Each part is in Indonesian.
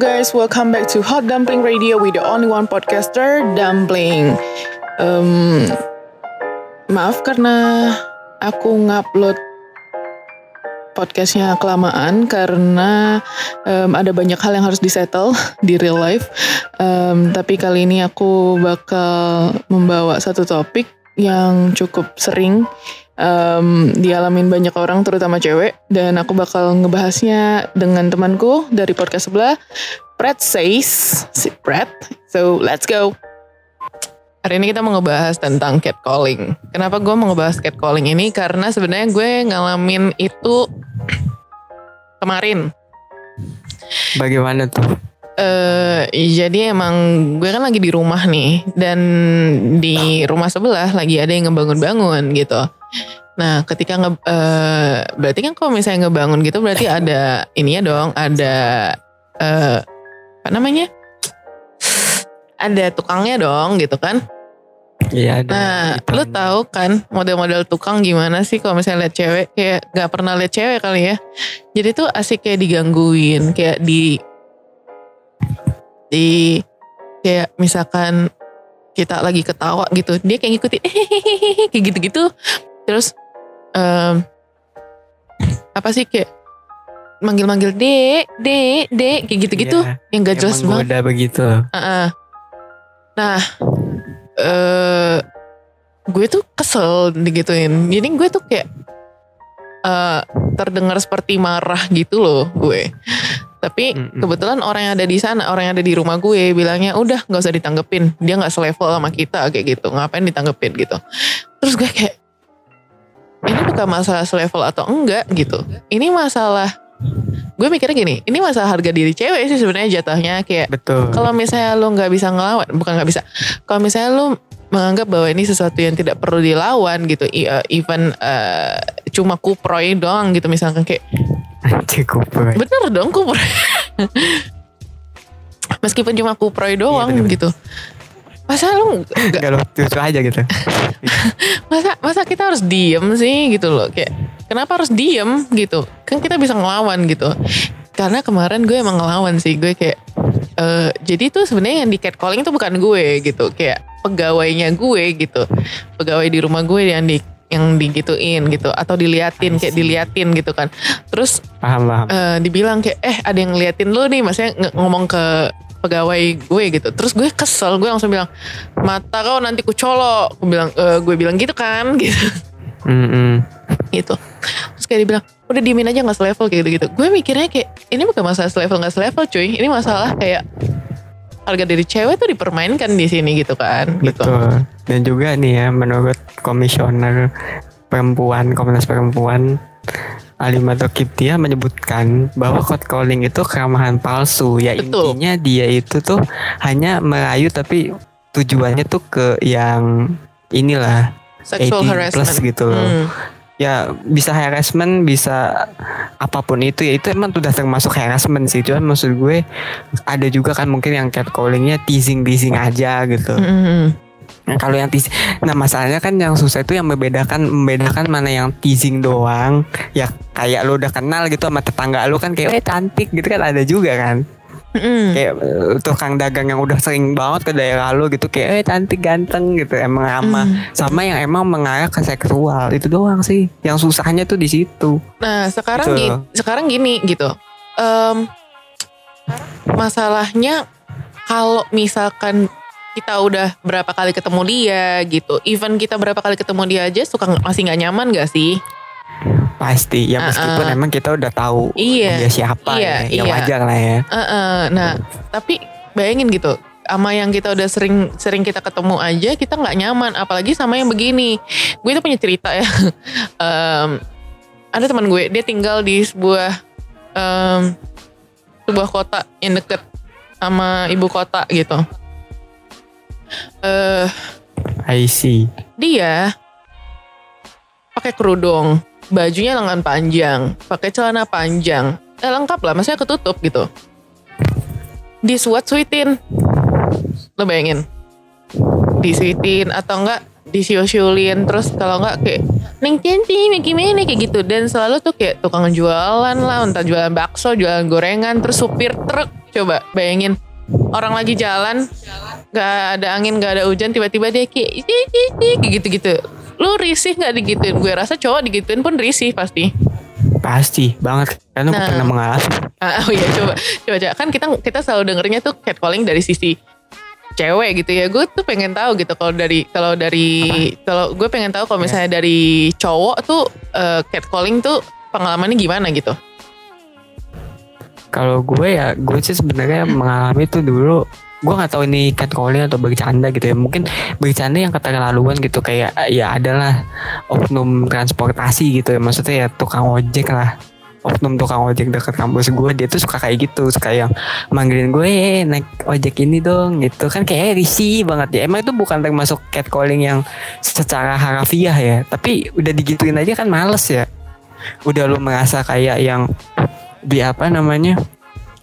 guys, welcome back to Hot Dumpling Radio with the only one podcaster, Dumpling. Um, maaf karena aku ngupload podcastnya kelamaan karena um, ada banyak hal yang harus disettle di real life. Um, tapi kali ini aku bakal membawa satu topik yang cukup sering um, dialamin banyak orang terutama cewek dan aku bakal ngebahasnya dengan temanku dari podcast sebelah Pret Says si Pret so let's go Hari ini kita mau ngebahas tentang catcalling. Kenapa gue mau ngebahas catcalling ini? Karena sebenarnya gue ngalamin itu kemarin. Bagaimana tuh? Uh, jadi emang gue kan lagi di rumah nih dan di rumah sebelah lagi ada yang ngebangun-bangun gitu. Nah, ketika nge uh, berarti kan kalau misalnya ngebangun gitu berarti ada ininya dong, ada uh, apa namanya? ada tukangnya dong gitu kan. Iya ada. Nah, lu tahu kan model-model tukang gimana sih kalau misalnya lihat cewek kayak gak pernah lihat cewek kali ya. Jadi tuh asik kayak digangguin, kayak di di kayak misalkan kita lagi ketawa gitu, dia kayak ngikutin kayak gitu-gitu. Terus um, apa sih kayak manggil-manggil dek, dek, dek kayak gitu-gitu Iya, yang gak jelas banget. Udah begitu. Uh-uh. Nah, eh gue tuh kesel digituin. Jadi gue tuh kayak eh terdengar seperti marah gitu loh gue. Tapi Mm-mm. kebetulan orang yang ada di sana, orang yang ada di rumah gue bilangnya udah nggak usah ditanggepin. Dia nggak selevel sama kita kayak gitu. Ngapain ditanggepin gitu. Terus gue kayak ini bukan masalah selevel atau enggak gitu. Ini masalah gue mikirnya gini, ini masalah harga diri cewek sih sebenarnya jatuhnya kayak Betul. kalau misalnya lu nggak bisa ngelawan, bukan nggak bisa. Kalau misalnya lu menganggap bahwa ini sesuatu yang tidak perlu dilawan gitu, eh, even eh, cuma kuproy doang gitu misalkan kayak Cukup. Boy. bener dong kuproy. Meskipun cuma kuproy doang bener-bener. gitu. Masa lu nggak Gak lucu aja gitu. masa masa kita harus diem sih gitu loh kayak kenapa harus diem gitu kan kita bisa ngelawan gitu karena kemarin gue emang ngelawan sih gue kayak eh jadi tuh sebenarnya yang di catcalling itu bukan gue gitu kayak pegawainya gue gitu pegawai di rumah gue yang di yang digituin gitu atau diliatin kayak diliatin gitu kan. Terus Paham paham. eh, dibilang kayak eh ada yang ngeliatin lu nih maksudnya ngomong ke pegawai gue gitu. Terus gue kesel gue langsung bilang mata kau nanti ku colok gue bilang "Eh, gue bilang gitu kan gitu. Mm-mm. gitu. Terus kayak dibilang udah diemin aja nggak selevel kayak gitu gitu gue mikirnya kayak ini bukan masalah selevel nggak selevel cuy. Ini masalah kayak harga diri cewek tuh dipermainkan di sini gitu kan gitu. Betul. Dan juga nih ya menurut komisioner perempuan Komnas Perempuan Alimato Kiptia menyebutkan bahwa catcalling itu keramahan palsu. Ya Betul. intinya dia itu tuh hanya merayu tapi tujuannya tuh ke yang inilah sexual 18 harassment plus gitu loh. Hmm. ya bisa harassment bisa apa pun itu ya itu emang sudah termasuk harassment sih cuman maksud gue ada juga kan mungkin yang catcallingnya teasing teasing aja gitu Hmm. Nah, kalau yang teasing nah masalahnya kan yang susah itu yang membedakan membedakan mana yang teasing doang ya kayak lu udah kenal gitu sama tetangga lu kan kayak eh cantik gitu kan ada juga kan Hmm. kayak eh, tukang dagang yang udah sering banget ke daerah lu gitu kayak eh cantik ganteng gitu emang ramah Hmm. sama yang emang mengarah ke seksual itu doang sih yang susahnya tuh di situ Nah sekarang Gitu. gini, sekarang gini gitu. Em, masalahnya kalau misalkan kita udah berapa kali ketemu dia gitu, even kita berapa kali ketemu dia aja suka masih nggak nyaman gak sih? pasti ya meskipun Uh-uh. emang kita udah tahu Iya. dia siapa Iya, ya, ya iya. wajar lah ya Eh-eh, nah tapi bayangin gitu, sama yang kita udah sering sering kita ketemu aja kita nggak nyaman, apalagi sama yang begini. Gue itu punya cerita ya. Em, ada teman gue, dia tinggal di sebuah em, sebuah kota yang deket sama ibu kota gitu. Eh I see. Dia pakai kerudung, bajunya lengan panjang, pakai celana panjang, eh, lengkap lah, maksudnya ketutup gitu. Disuat-suitin, lo bayangin, disuitin atau enggak disiul-siulin terus kalau enggak kayak Neng cantik, gimana kayak gitu. Dan selalu tuh kayak tukang jualan lah, entah jualan bakso, jualan gorengan, terus supir truk. Coba bayangin orang lagi jalan nggak ada angin nggak ada hujan tiba-tiba dia kayak gitu-gitu. Lu risih nggak digituin? Gue rasa cowok digituin pun risih pasti. Pasti banget. Karena nah, pernah mengalami. Ah, oh iya coba coba coba. Kan kita kita selalu dengernya tuh catcalling dari sisi cewek gitu ya. Gue tuh pengen tahu gitu kalau dari kalau dari kalau gue pengen tahu kalau misalnya yeah. dari cowok tuh uh, catcalling tuh pengalamannya gimana gitu? Kalau gue ya gue sih sebenarnya mengalami tuh dulu gue nggak tahu ini catcalling atau bercanda gitu ya. Mungkin bercanda yang keterlaluan gitu kayak ya adalah oknum transportasi gitu ya. Maksudnya ya tukang ojek lah. Oknum tukang ojek dekat kampus gue dia tuh suka kayak gitu. Suka yang manggilin gue eh, naik ojek ini dong gitu. Kan kayak risih banget ya. Emang itu bukan termasuk catcalling yang secara harafiah ya. Tapi udah digituin aja kan males ya. Udah lu merasa kayak yang di apa namanya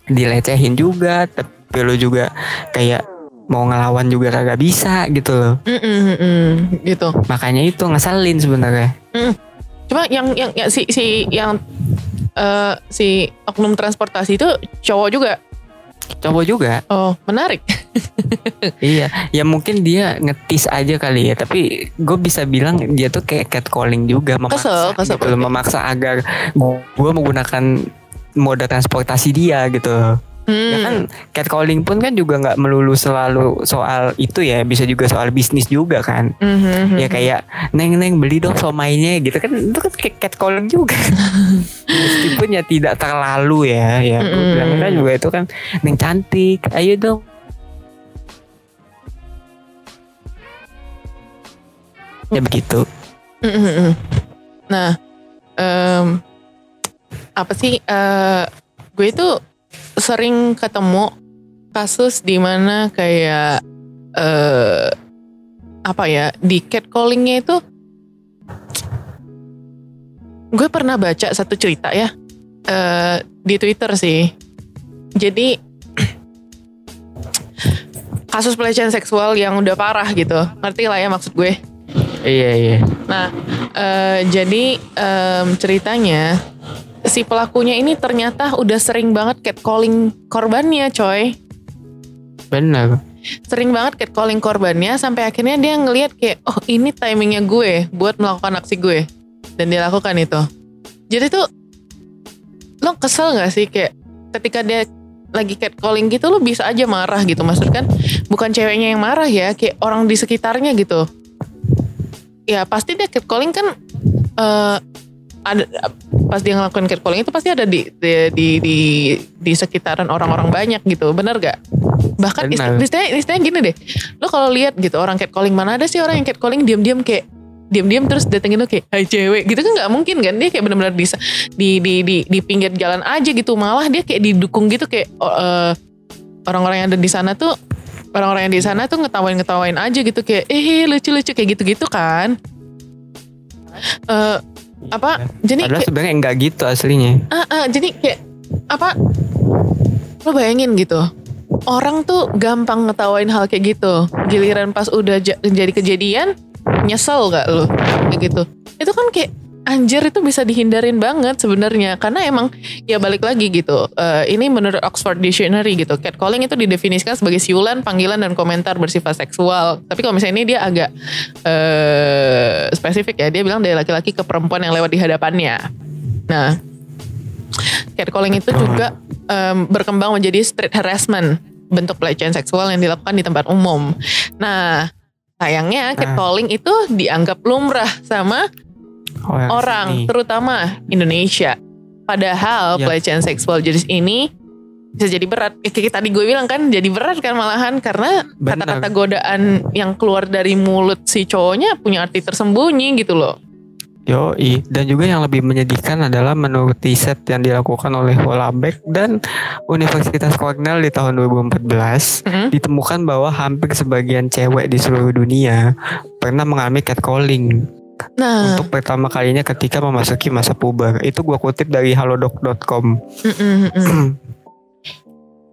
dilecehin juga tapi lu juga kayak mau ngelawan juga kagak bisa gitu loh. Mm -mm, mm gitu. Makanya itu ngeselin sebenarnya. Mm. cuma yang yang, yang si si yang uh, si oknum transportasi itu cowok juga. Cowok juga. Oh menarik. Iya ya mungkin dia ngetis aja kali ya tapi gue bisa bilang dia tuh kayak catcalling juga memaksa kesel, kesel gitu memaksa agar gue menggunakan moda transportasi dia gitu Hmm. Ya kan catcalling pun kan juga nggak melulu selalu soal itu ya, bisa juga soal bisnis juga kan. Hmm. hmm, hmm ya hmm. kayak neng neng beli dong somainya gitu kan itu kan catcalling juga. Meskipun ya tidak terlalu ya, ya hmm. bilang kan juga itu kan neng cantik, ayo dong. Ya begitu. Nah, um, apa sih? Uh, gue itu sering ketemu kasus di mana kayak uh, apa ya di catcallingnya itu gue pernah baca satu cerita ya uh, di Twitter sih. Jadi kasus pelecehan seksual yang udah parah gitu. Ngerti lah ya maksud gue? Iya iya. Nah uh, jadi um, ceritanya si pelakunya ini ternyata udah sering banget catcalling korbannya coy. Benar. Sering banget catcalling korbannya sampai akhirnya dia ngelihat kayak oh ini timingnya gue buat melakukan aksi gue dan dia lakukan itu. Jadi tuh lo kesel gak sih kayak ketika dia lagi catcalling gitu lo bisa aja marah gitu maksud kan bukan ceweknya yang marah ya kayak orang di sekitarnya gitu ya pasti dia catcalling kan uh, ada pas dia ngelakuin catcalling itu pasti ada di di di di, di sekitaran orang-orang banyak gitu. Bener gak? Bahkan istilahnya istilahnya gini deh. Lo kalau lihat gitu orang catcalling mana ada sih orang yang catcalling diam-diam kayak diam-diam terus datengin lo kayak hai cewek. Gitu kan nggak mungkin kan? Dia kayak benar-benar di, di di di di pinggir jalan aja gitu. Malah dia kayak didukung gitu kayak uh, orang-orang yang ada di sana tuh orang-orang yang di sana tuh ngetawain-ngetawain aja gitu kayak eh lucu-lucu kayak gitu-gitu kan. Uh, apa? Jadi padahal sebenarnya enggak gitu aslinya. Uh, uh, jadi kayak apa? Lo bayangin gitu. Orang tuh gampang ngetawain hal kayak gitu. Giliran pas udah jadi kejadian nyesel gak lo? Kayak gitu. Itu kan kayak anjir itu bisa dihindarin banget sebenarnya. Karena emang ya balik lagi gitu uh, ini menurut Oxford Dictionary gitu catcalling itu didefinisikan sebagai siulan panggilan dan komentar bersifat seksual. Tapi kalau misalnya ini dia agak uh, spesifik ya dia bilang dari laki-laki ke perempuan yang lewat di hadapannya. Nah catcalling itu juga um, berkembang menjadi street harassment bentuk pelecehan seksual yang dilakukan di tempat umum. Nah sayangnya catcalling itu dianggap lumrah sama orang, sini. terutama Indonesia. Padahal yep. pelecehan seksual jenis ini bisa jadi berat. Kayak tadi gue bilang kan jadi berat kan malahan karena kata-kata godaan yang keluar dari mulut si cowoknya punya arti tersembunyi gitu loh. Yoi, dan juga yang lebih menyedihkan adalah menurut riset yang dilakukan oleh Holabek dan Universitas Cornell di tahun 2014 mm-hmm. ditemukan bahwa hampir sebagian cewek di seluruh dunia pernah mengalami catcalling. Nah, untuk pertama kalinya ketika memasuki masa puber. Itu gua kutip dari halodoc.com.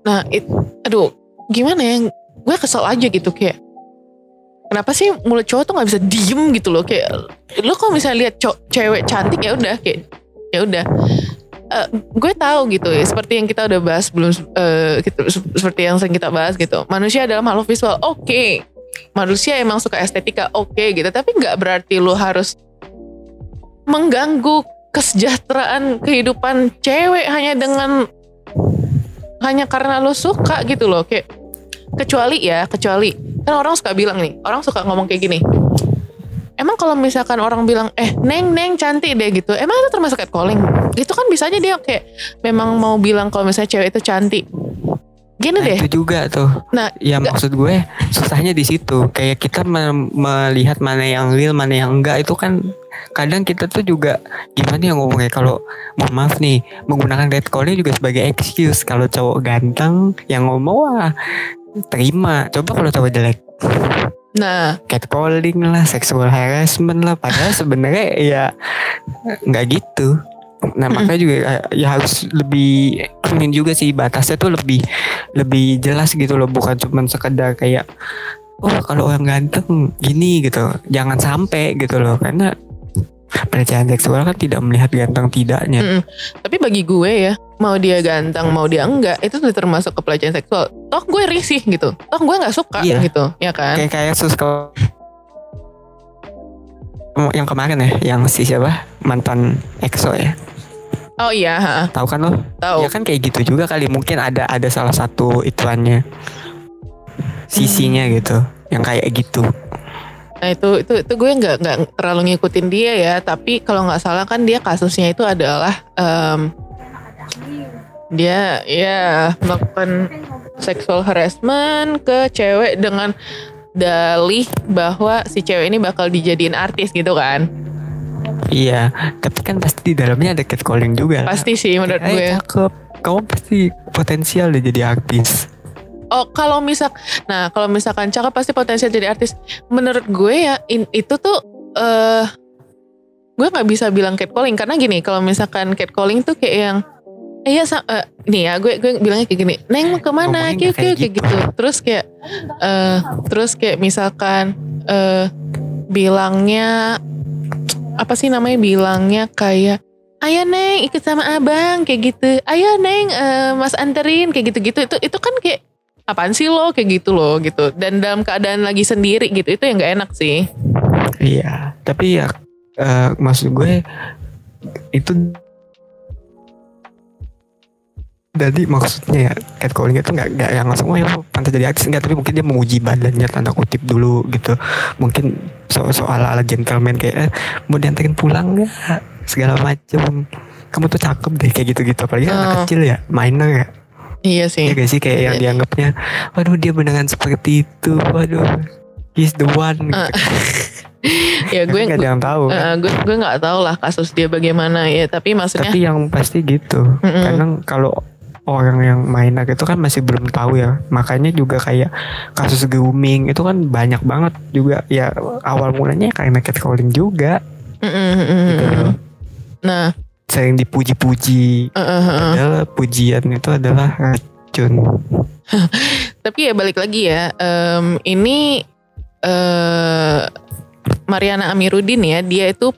nah, it, aduh, gimana ya? Gue kesel aja gitu kayak kenapa sih mulut cowok tuh nggak bisa diem gitu loh? Kayak lo kalau misalnya lihat cewek cantik ya udah kayak ya udah. Eh, gue tahu gitu ya seperti yang kita udah bahas belum eh, gitu seperti yang sering kita bahas gitu. Manusia adalah makhluk visual. Oke manusia emang suka estetika oke gitu. Tapi nggak berarti lu harus mengganggu kesejahteraan kehidupan cewek hanya dengan hanya karena lu suka gitu loh. Kayak kecuali ya kecuali kan orang suka bilang nih orang suka ngomong kayak gini. Emang kalau misalkan orang bilang eh neng neng cantik deh gitu emang itu termasuk catcalling? Gitu kan bisa dia kayak memang mau bilang kalau misalnya cewek itu cantik gini Nah, deh. itu juga tuh. Nah, ya nggak- maksud gue susahnya di situ. Kayak kita me- melihat mana yang real, mana yang enggak itu kan kadang kita tuh juga gimana ya ngomongnya kalau mohon maaf nih menggunakan catcalling juga sebagai excuse. Kalau cowok ganteng yang ngomong wah terima. Coba kalau cowok jelek. Nah. Catcalling lah sexual harassment lah padahal sebenarnya ya nggak gitu nah makanya juga eh, ya harus lebih ini juga sih batasnya tuh lebih lebih jelas gitu loh. Bukan cuma sekedar kayak oh kalau orang ganteng gini gitu. Jangan sampai gitu loh karena pelecehan seksual kan tidak melihat ganteng tidaknya. Mm-mm. tapi bagi gue ya mau dia ganteng mau dia enggak itu sudah termasuk kepelecehan seksual. Toh gue risih gitu. Toh gue nggak suka Iya. gitu ya kan? Kayak kayak sus kalau yang kemarin ya yang si siapa? Mantan EXO ya oh iya tahu kan lo? Tahu. Ya kan kayak gitu juga kali. Mungkin ada ada salah satu ituannya sisinya gitu. Yang kayak gitu. Nah itu itu itu gue nggak nggak terlalu ngikutin dia ya. Tapi kalau nggak salah kan dia kasusnya itu adalah em, dia ya melakukan sexual harassment ke cewek dengan dalih bahwa si cewek ini bakal dijadiin artis gitu kan. Iya, tapi kan pasti di dalamnya ada catcalling juga. Pasti sih menurut Eh, gue. cakep. Kamu pasti potensial deh jadi artis. Oh kalau misal, nah kalau misalkan cakep pasti potensial jadi artis. Menurut gue ya in- itu tuh eh gue nggak bisa bilang catcalling karena gini kalau misalkan catcalling tuh kayak yang eh, iya eh, nih ya gue gue bilangnya kayak gini neng mau ke mana kiu kiu kayak kayak gitu terus kayak eh terus kayak misalkan eh bilangnya apa sih namanya bilangnya kayak ayo neng ikut sama abang kayak gitu. Ayo neng eh, mas anterin kayak gitu gitu itu itu kan kayak apaan sih lo? kayak gitu loh gitu. Dan dalam keadaan lagi sendiri gitu itu yang nggak enak sih. Iya, tapi ya eh, maksud gue itu jadi maksudnya ya catcalling itu nggak nggak yang langsung oh ya pantas jadi artis enggak tapi mungkin dia menguji badannya tanda kutip dulu gitu mungkin so soal ala gentleman kayak eh, mau diantarin pulang nggak segala macem kamu tuh cakep deh kayak gitu gitu apalagi kan anak Oh. kecil ya minor ya iya sih ya gak sih kayak yang Iya. dianggapnya waduh dia beneran seperti itu waduh he's the one gitu. Ah, ya gue nggak ada yang tahu kan. gue gue nggak tahu lah kasus dia bagaimana ya tapi maksudnya Tapi yang pasti gitu. Mm-mm. Kadang kalau orang yang minor itu kan masih belum tahu ya. Makanya juga kayak kasus grooming itu kan banyak banget juga. Ya awal mulanya karena catcalling juga. Mm, Gitu nah Sering dipuji-puji. Padahal pujian itu adalah racun. tapi ya balik lagi ya em, ini eh Mariana Amiruddin ya dia itu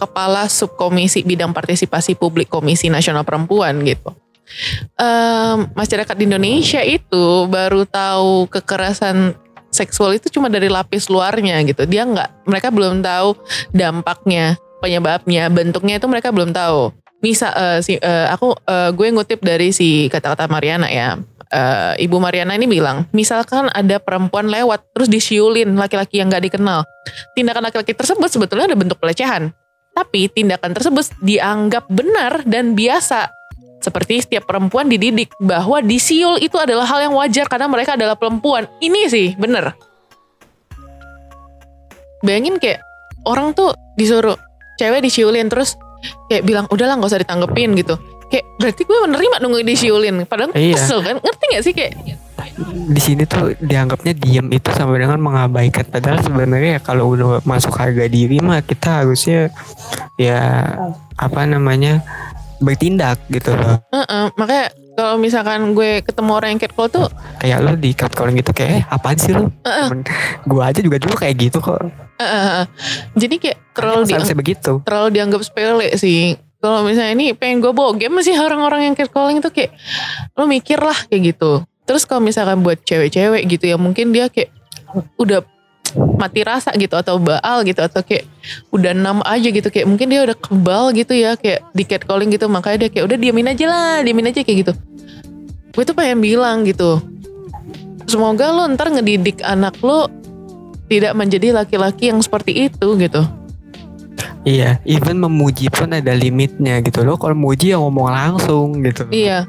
kepala subkomisi bidang partisipasi publik Komisi Nasional Perempuan gitu. Em, masyarakat di Indonesia itu baru tahu kekerasan seksual itu cuma dari lapis luarnya gitu. Dia nggak, mereka belum tahu dampaknya, penyebabnya, bentuknya itu mereka belum tahu. Misal eh, si eh, aku eh, gue ngutip dari si kata-kata Mariana ya. Eh, Ibu Mariana ini bilang, misalkan ada perempuan lewat terus disiulin laki-laki yang gak dikenal. Tindakan laki-laki tersebut sebetulnya ada bentuk pelecehan. Tapi tindakan tersebut dianggap benar dan biasa. Seperti setiap perempuan dididik bahwa disiul itu adalah hal yang wajar karena mereka adalah perempuan. Ini sih bener. Bayangin kayak orang tuh disuruh cewek disiulin terus kayak bilang udahlah nggak usah ditanggepin gitu. Kayak berarti gue menerima dong disiulin. Padahal Iya. kesel kan. Ngerti gak sih kayak Di sini tuh dianggapnya diem itu sama dengan mengabaikan. Padahal sebenarnya ya kalau udah masuk harga diri mah kita harusnya ya apa namanya bertindak gitu loh. Heeh, makanya kalau misalkan gue ketemu orang yang catcall tuh kayak lo di catcalling gitu kayak eh apaan sih lo? Temen gua aja juga dulu kayak gitu kok. Eh, eh. jadi kayak terlalu dianggap, begitu? terlalu dianggap sepele sih. Kalau misalnya ini pengen gue bawa game sih orang-orang yang catcalling tuh kayak lo mikir lah kayak gitu. Terus kalau misalkan buat cewek-cewek gitu ya mungkin dia kayak udah mati rasa gitu atau baal gitu atau kayak udah enam aja gitu kayak mungkin dia udah kebal gitu ya kayak di catcalling gitu makanya dia kayak udah diamin aja lah diamin aja kayak gitu gue tuh pengen bilang gitu semoga lo ntar ngedidik anak lo tidak menjadi laki-laki yang seperti itu gitu Iya, even memuji pun ada limitnya gitu loh. Kalau muji ya ngomong langsung gitu. iya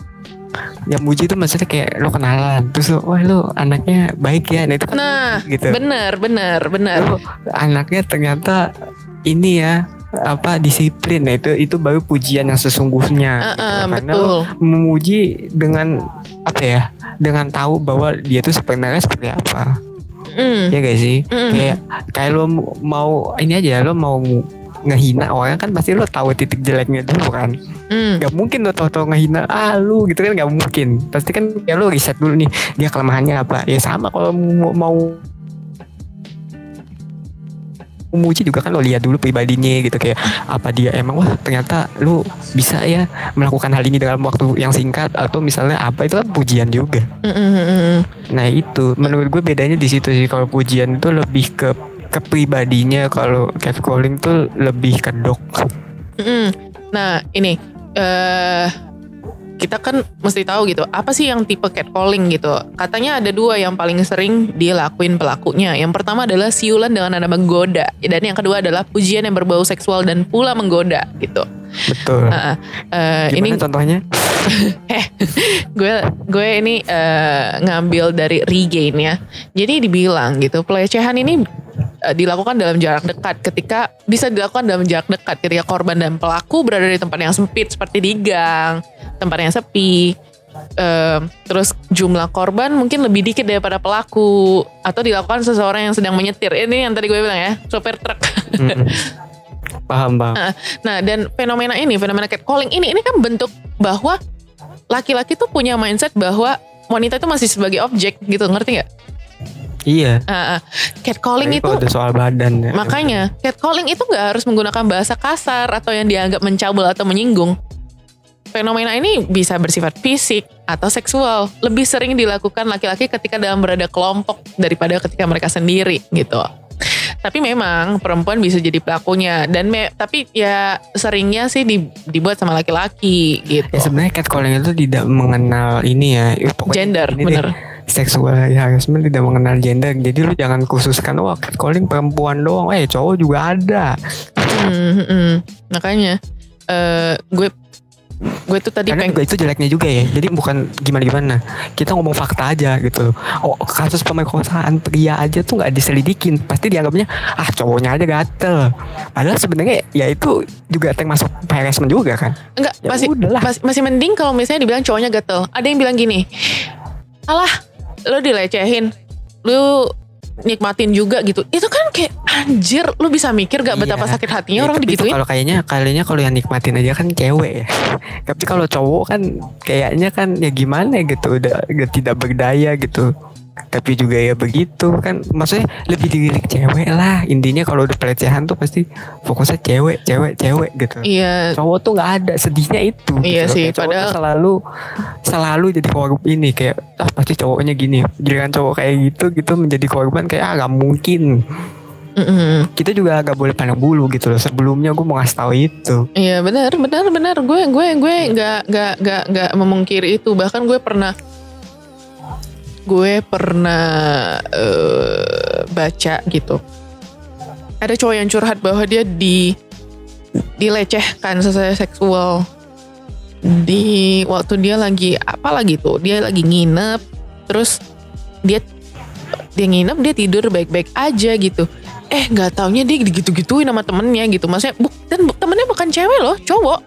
Yang muji itu maksudnya kayak lo kenalan, terus lo, wah lo anaknya baik ya, nah itu kan nah gitu. bener bener bener Lo anaknya ternyata ini ya apa disiplin, nah itu itu baru pujian yang sesungguhnya. Ah, gitu. ah, Karena betul lo memuji dengan apa ya, dengan tahu bahwa dia tuh sebenarnya seperti apa, Mm, ya gak sih? mm. kayak kayak lo mau ini aja lo mau ngehina orang kan pasti lo tahu titik jeleknya dulu kan Mm. nggak mungkin lo tau-tau ngehina ah lu gitu kan nggak mungkin pasti kan ya lo riset dulu nih dia kelemahannya apa ya sama kalau mau, mau memuji juga kan lo lihat dulu pribadinya gitu kayak apa dia emang wah ternyata lu bisa ya melakukan hal ini dalam waktu yang singkat atau misalnya apa itu kan pujian juga Mm, mm, mm, mm. Nah itu menurut gue bedanya di situ sih kalau pujian itu lebih ke ke pribadinya kalau catcalling tuh lebih kedok. Mm-mm. Nah ini eh kita kan mesti tahu gitu apa sih yang tipe catcalling gitu. Katanya ada dua yang paling sering dilakuin pelakunya. Yang pertama adalah siulan dengan nada menggoda dan yang kedua adalah pujian yang berbau seksual dan pula menggoda gitu. Betul. Eh, Gimana ini contohnya? gue gue ini eh, ngambil dari regain ya. Jadi dibilang gitu pelecehan ini eh, dilakukan dalam jarak dekat ketika bisa dilakukan dalam jarak dekat ketika korban dan pelaku berada di tempat yang sempit seperti di gang, tempat yang sepi. Eh, terus jumlah korban mungkin lebih dikit daripada pelaku atau dilakukan seseorang yang sedang menyetir. Ini yang tadi gue bilang ya, sopir truk. Mm-mm. paham paham. Nah, dan fenomena ini, fenomena catcalling ini, ini kan bentuk bahwa laki-laki tuh punya mindset bahwa wanita itu masih sebagai objek gitu, ngerti nggak? Iya. Ah, ah. catcalling Apalagi itu kalau udah soal badan ya. makanya catcalling itu nggak harus menggunakan bahasa kasar atau yang dianggap mencabul atau menyinggung. Fenomena ini bisa bersifat fisik atau seksual. Lebih sering dilakukan laki-laki ketika dalam berada kelompok daripada ketika mereka sendiri gitu. Tapi memang perempuan bisa jadi pelakunya dan me- tapi ya seringnya sih di- dibuat sama laki-laki gitu. Ya sebenarnya catcalling itu tidak mengenal ini ya. ya pokoknya Gender, deh, bener. Seksual harassment tidak mengenal gender. Jadi lu jangan khususkan wah catcalling perempuan doang. Eh cowok juga ada. Hmm, hmm. Makanya eh gue gue tuh tadi Karena itu jeleknya juga ya. Jadi bukan gimana-gimana. Kita ngomong fakta aja gitu. Oh kasus pemerkosaan pria aja tuh nggak diselidikin. Pasti dianggapnya ah cowoknya aja gatel. Padahal sebenarnya ya itu juga termasuk harassment juga kan. enggak Ya masih udahlah. masih mending kalau misalnya dibilang cowoknya gatel. Ada yang bilang gini, alah lo dilecehin, lu nikmatin juga gitu. Itu kan kayak anjir, lu bisa mikir gak betapa Iya. sakit hatinya Ya, orang digituin? Kalau kayaknya kalinya kalau yang nikmatin aja kan cewek ya. Tapi kalau cowok kan kayaknya kan ya gimana gitu udah, udah tidak berdaya gitu. Tapi juga ya begitu kan maksudnya lebih dilirik cewek lah. Intinya kalau udah pelecehan tuh pasti fokusnya cewek, cewek, cewek gitu. Iya, Cowok tuh nggak ada sedihnya itu. Iya gitu. sih, Kayak padahal- selalu selalu jadi korban ini kayak ah pasti cowoknya gini. Giliran cowok kayak gitu gitu menjadi korban kayak ah nggak mungkin Mm-mm. kita juga agak boleh pandang bulu gitu loh. Sebelumnya gue mau ngasih tahu itu. Iya benar benar benar gue gue gue nggak nggak nggak nggak memungkiri itu bahkan gue pernah gue pernah eh, baca gitu. Ada cowok yang curhat bahwa dia di dilecehkan secara seksual. Di waktu dia lagi apa lagi tuh? Dia lagi nginep terus dia dia nginep dia tidur baik-baik aja gitu. Eh nggak taunya dia digitu-gituin sama temennya gitu. Maksudnya buk, dan bu- temennya bukan cewek loh cowok.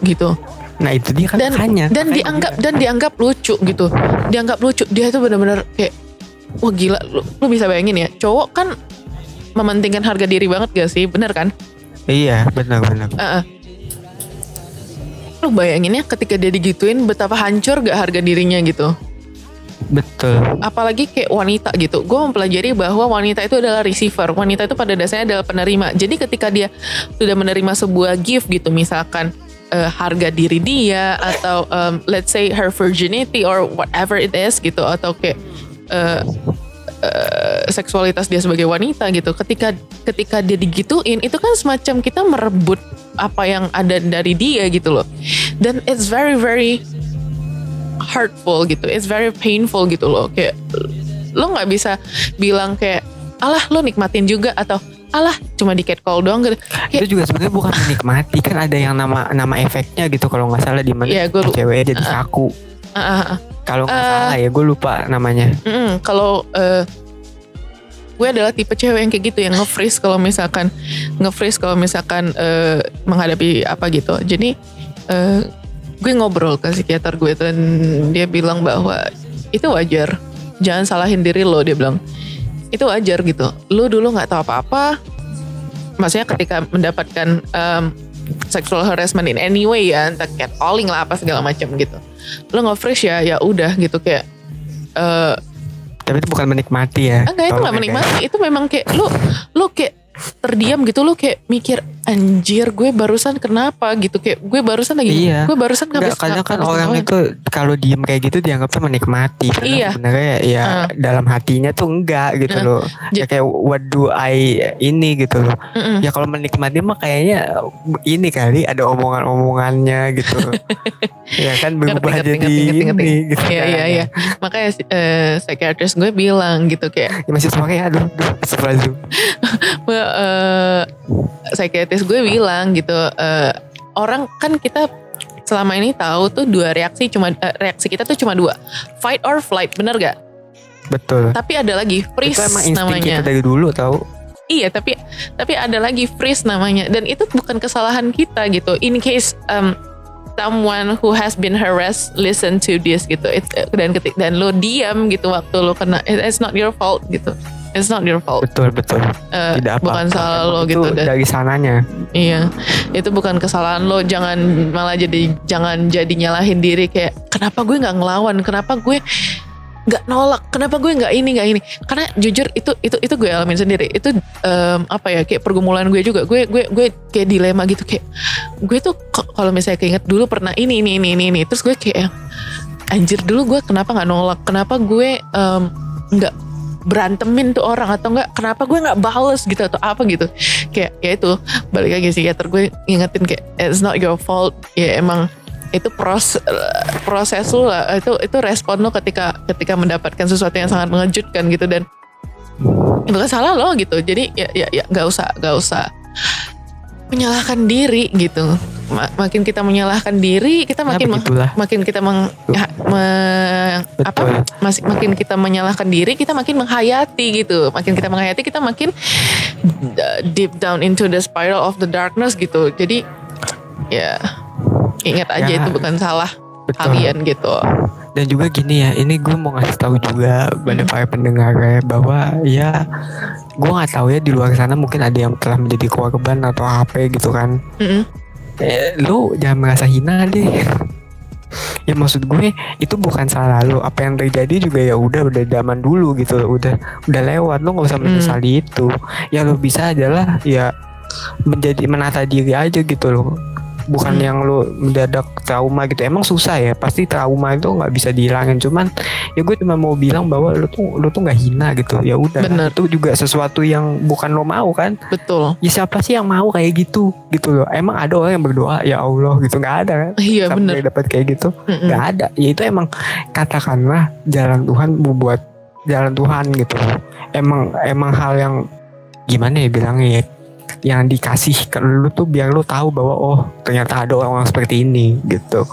Gitu Nah itu dia kan dan makanya. dan Makanya dianggap dia- dan dianggap lucu gitu. Dianggap lucu. Dia tuh benar-benar kayak wah gila lu, lu bisa bayangin ya cowok kan mementingkan harga diri banget gak sih? Bener kan? Iya benar-benar. Heeh. lu bayangin ya ketika dia digituin betapa hancur gak harga dirinya gitu? Betul. Apalagi kayak wanita gitu. Gue mempelajari bahwa wanita itu adalah receiver. Wanita itu pada dasarnya adalah penerima. Jadi ketika dia sudah menerima sebuah gift gitu misalkan eh, harga diri dia atau um, let's say her virginity or whatever it is gitu atau kayak eh, eh, seksualitas dia sebagai wanita gitu. Ketika ketika dia digituin itu kan semacam kita merebut apa yang ada dari dia gitu loh. Dan it's very very hurtful gitu. It's very painful gitu loh. Kayak lo nggak bisa bilang kayak alah lo nikmatin juga atau alah cuma di catcall doang gitu kayak itu juga sebenarnya bukan menikmati kan ada yang nama nama efeknya gitu kalau nggak salah di mana gua lu- cewek jadi kaku ah, ah, ah. kalau nggak Eh. salah ya gue lupa namanya Mm-mm, kalau eh, gue adalah tipe cewek yang kayak gitu yang nge-freeze kalau misalkan nge-freeze kalau misalkan eh, menghadapi apa gitu. Jadi eh, gue ngobrol ke psikiater gue dan dia bilang bahwa itu wajar. Jangan salahin diri lo dia bilang. Itu wajar gitu. Lo dulu nggak tahu apa-apa. Maksudnya ketika mendapatkan em, sexual harassment in any way ya, entah catcalling lah apa segala macam gitu. Lo nge-freeze ya, ya udah gitu kayak eh tapi itu bukan menikmati ya Enggak itu Tolong gak ya, menikmati Itu memang kayak Lu lu kayak terdiam gitu Lu kayak mikir Anjir gue barusan kenapa gitu Kayak gue barusan lagi Iya. Gue barusan Enggak, habis kadang kan habis orang ngapain. itu kalau diem kayak gitu dianggapnya menikmati. Iya. Sebenarnya ya Ah. dalam hatinya tuh enggak gitu Ah. loh. Ya kayak what do I ini gitu loh. Mm-mm. Ya kalau menikmati mah kayaknya ini kali ada omongan-omongannya gitu. ya kan berubah Ngerti, jadi ngerti, ngerti, ngerti. ini gitu. Iya kan. iya iya Makanya eh, Psychiatrist gue bilang gitu Kayak Ya, masih semangat ya aduh, aduh astagfirullahaladzim. eh, Psychiatrist gue bilang gitu eh, Orang kan kita selama ini tahu tuh dua reaksi cuma eh, reaksi kita tuh cuma dua fight or flight bener gak Betul. tapi ada lagi freeze itu emang namanya kita dari dulu tahu. Iya, tapi tapi ada lagi freeze namanya dan itu bukan kesalahan kita gitu. In case um, someone who has been harassed listen to this gitu, it, dan ketik dan lo diam gitu waktu lo kena, it- it's not your fault gitu. It's not your fault. Betul betul. Eh, Tidak apa. bukan salah lo itu gitu dan dari sananya. iya itu bukan kesalahan lo jangan malah jadi jangan jadi nyalahin diri kayak kenapa gue nggak ngelawan kenapa gue nggak nolak kenapa gue nggak ini nggak ini karena jujur itu itu itu gue alamin sendiri itu em, apa ya kayak pergumulan gue juga gue gue gue kayak dilema gitu kayak gue tuh kalau misalnya keinget dulu pernah ini ini ini ini, ini. terus gue kayak anjir dulu gue kenapa nggak nolak kenapa gue em, nggak berantemin tuh orang atau enggak kenapa gue nggak bales gitu atau apa gitu. Kayak ya itu balik lagi psikiater gue ingetin kayak it's not your fault. Ya emang itu proses proses lu lah itu itu respon lo ketika ketika mendapatkan sesuatu yang sangat mengejutkan gitu dan itu kan salah lo gitu. Jadi ya ya ya nggak usah nggak usah menyalahkan diri gitu Ma- makin kita menyalahkan diri kita Ya makin begitulah. makin kita meng, ya, me- apa masih makin kita menyalahkan diri kita makin menghayati gitu makin kita menghayati kita makin uh, deep down into the spiral of the darkness gitu jadi ya ingat aja Ya. itu bukan salah Betul. kalian gitu Dan juga gini ya, ini gue mau ngasih tahu juga pada Hmm. para pendengar ya bahwa ya gue nggak tahu ya di luar sana mungkin ada yang telah menjadi korban atau apa gitu kan. Mm-mm. Eh, lu jangan merasa hina deh. ya maksud gue itu bukan salah lu. Apa yang terjadi juga ya udah udah zaman dulu gitu, udah udah lewat. Lu nggak usah menyesali itu. Ya lu bisa adalah ya menjadi menata diri aja gitu loh. Bukan Hmm. yang lu mendadak trauma gitu. Emang susah ya. Pasti trauma itu nggak bisa dihilangin. Cuman ya gue cuma mau bilang bahwa lu tuh lu tuh nggak hina gitu. Ya udah. Bener. Itu juga sesuatu yang bukan lo mau kan betul ya siapa sih yang mau kayak gitu gitu loh emang ada orang yang berdoa ya Allah gitu nggak ada kan iya sampai bener dapat kayak gitu nggak ada ya itu emang katakanlah jalan Tuhan membuat jalan Tuhan gitu emang emang hal yang gimana ya bilangnya ya yang dikasih ke lu tuh biar lu tahu bahwa oh ternyata ada orang-orang seperti ini gitu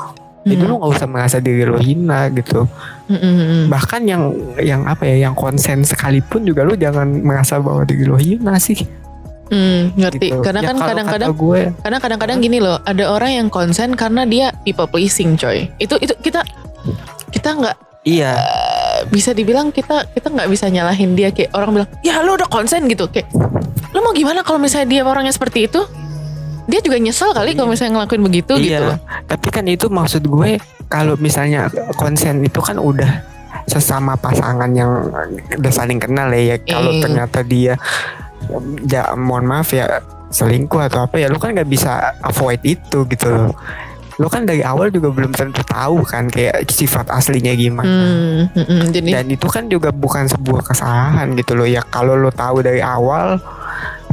jadi lu nggak usah merasa diri lu hina gitu Mm-mm. bahkan yang yang apa ya yang konsen sekalipun juga lu jangan merasa bahwa diri lu hina sih Mm, ngerti gitu. karena Ya kan kadang-kadang gue Karena kadang-kadang gini loh, ada orang yang konsen karena dia people pleasing, coy. Itu itu kita kita nggak iya bisa dibilang kita kita nggak bisa nyalahin dia kayak orang bilang, ya lu udah konsen gitu kayak, lu mau gimana kalau misalnya dia orangnya seperti itu? Dia juga nyesel kali kalau misalnya ngelakuin begitu gitu loh. Iya, tapi kan itu maksud gue kalau misalnya konsen itu kan udah sesama pasangan yang udah saling kenal ya, ya kalau Iya. ternyata dia ya mohon maaf ya selingkuh atau apa ya lu kan nggak bisa avoid itu gitu loh lu kan dari awal juga belum tentu tahu kan kayak sifat aslinya gimana. Hmm, hmm, hmm. jadi dan itu kan juga bukan sebuah kesalahan gitu loh. Ya kalau lo tahu dari awal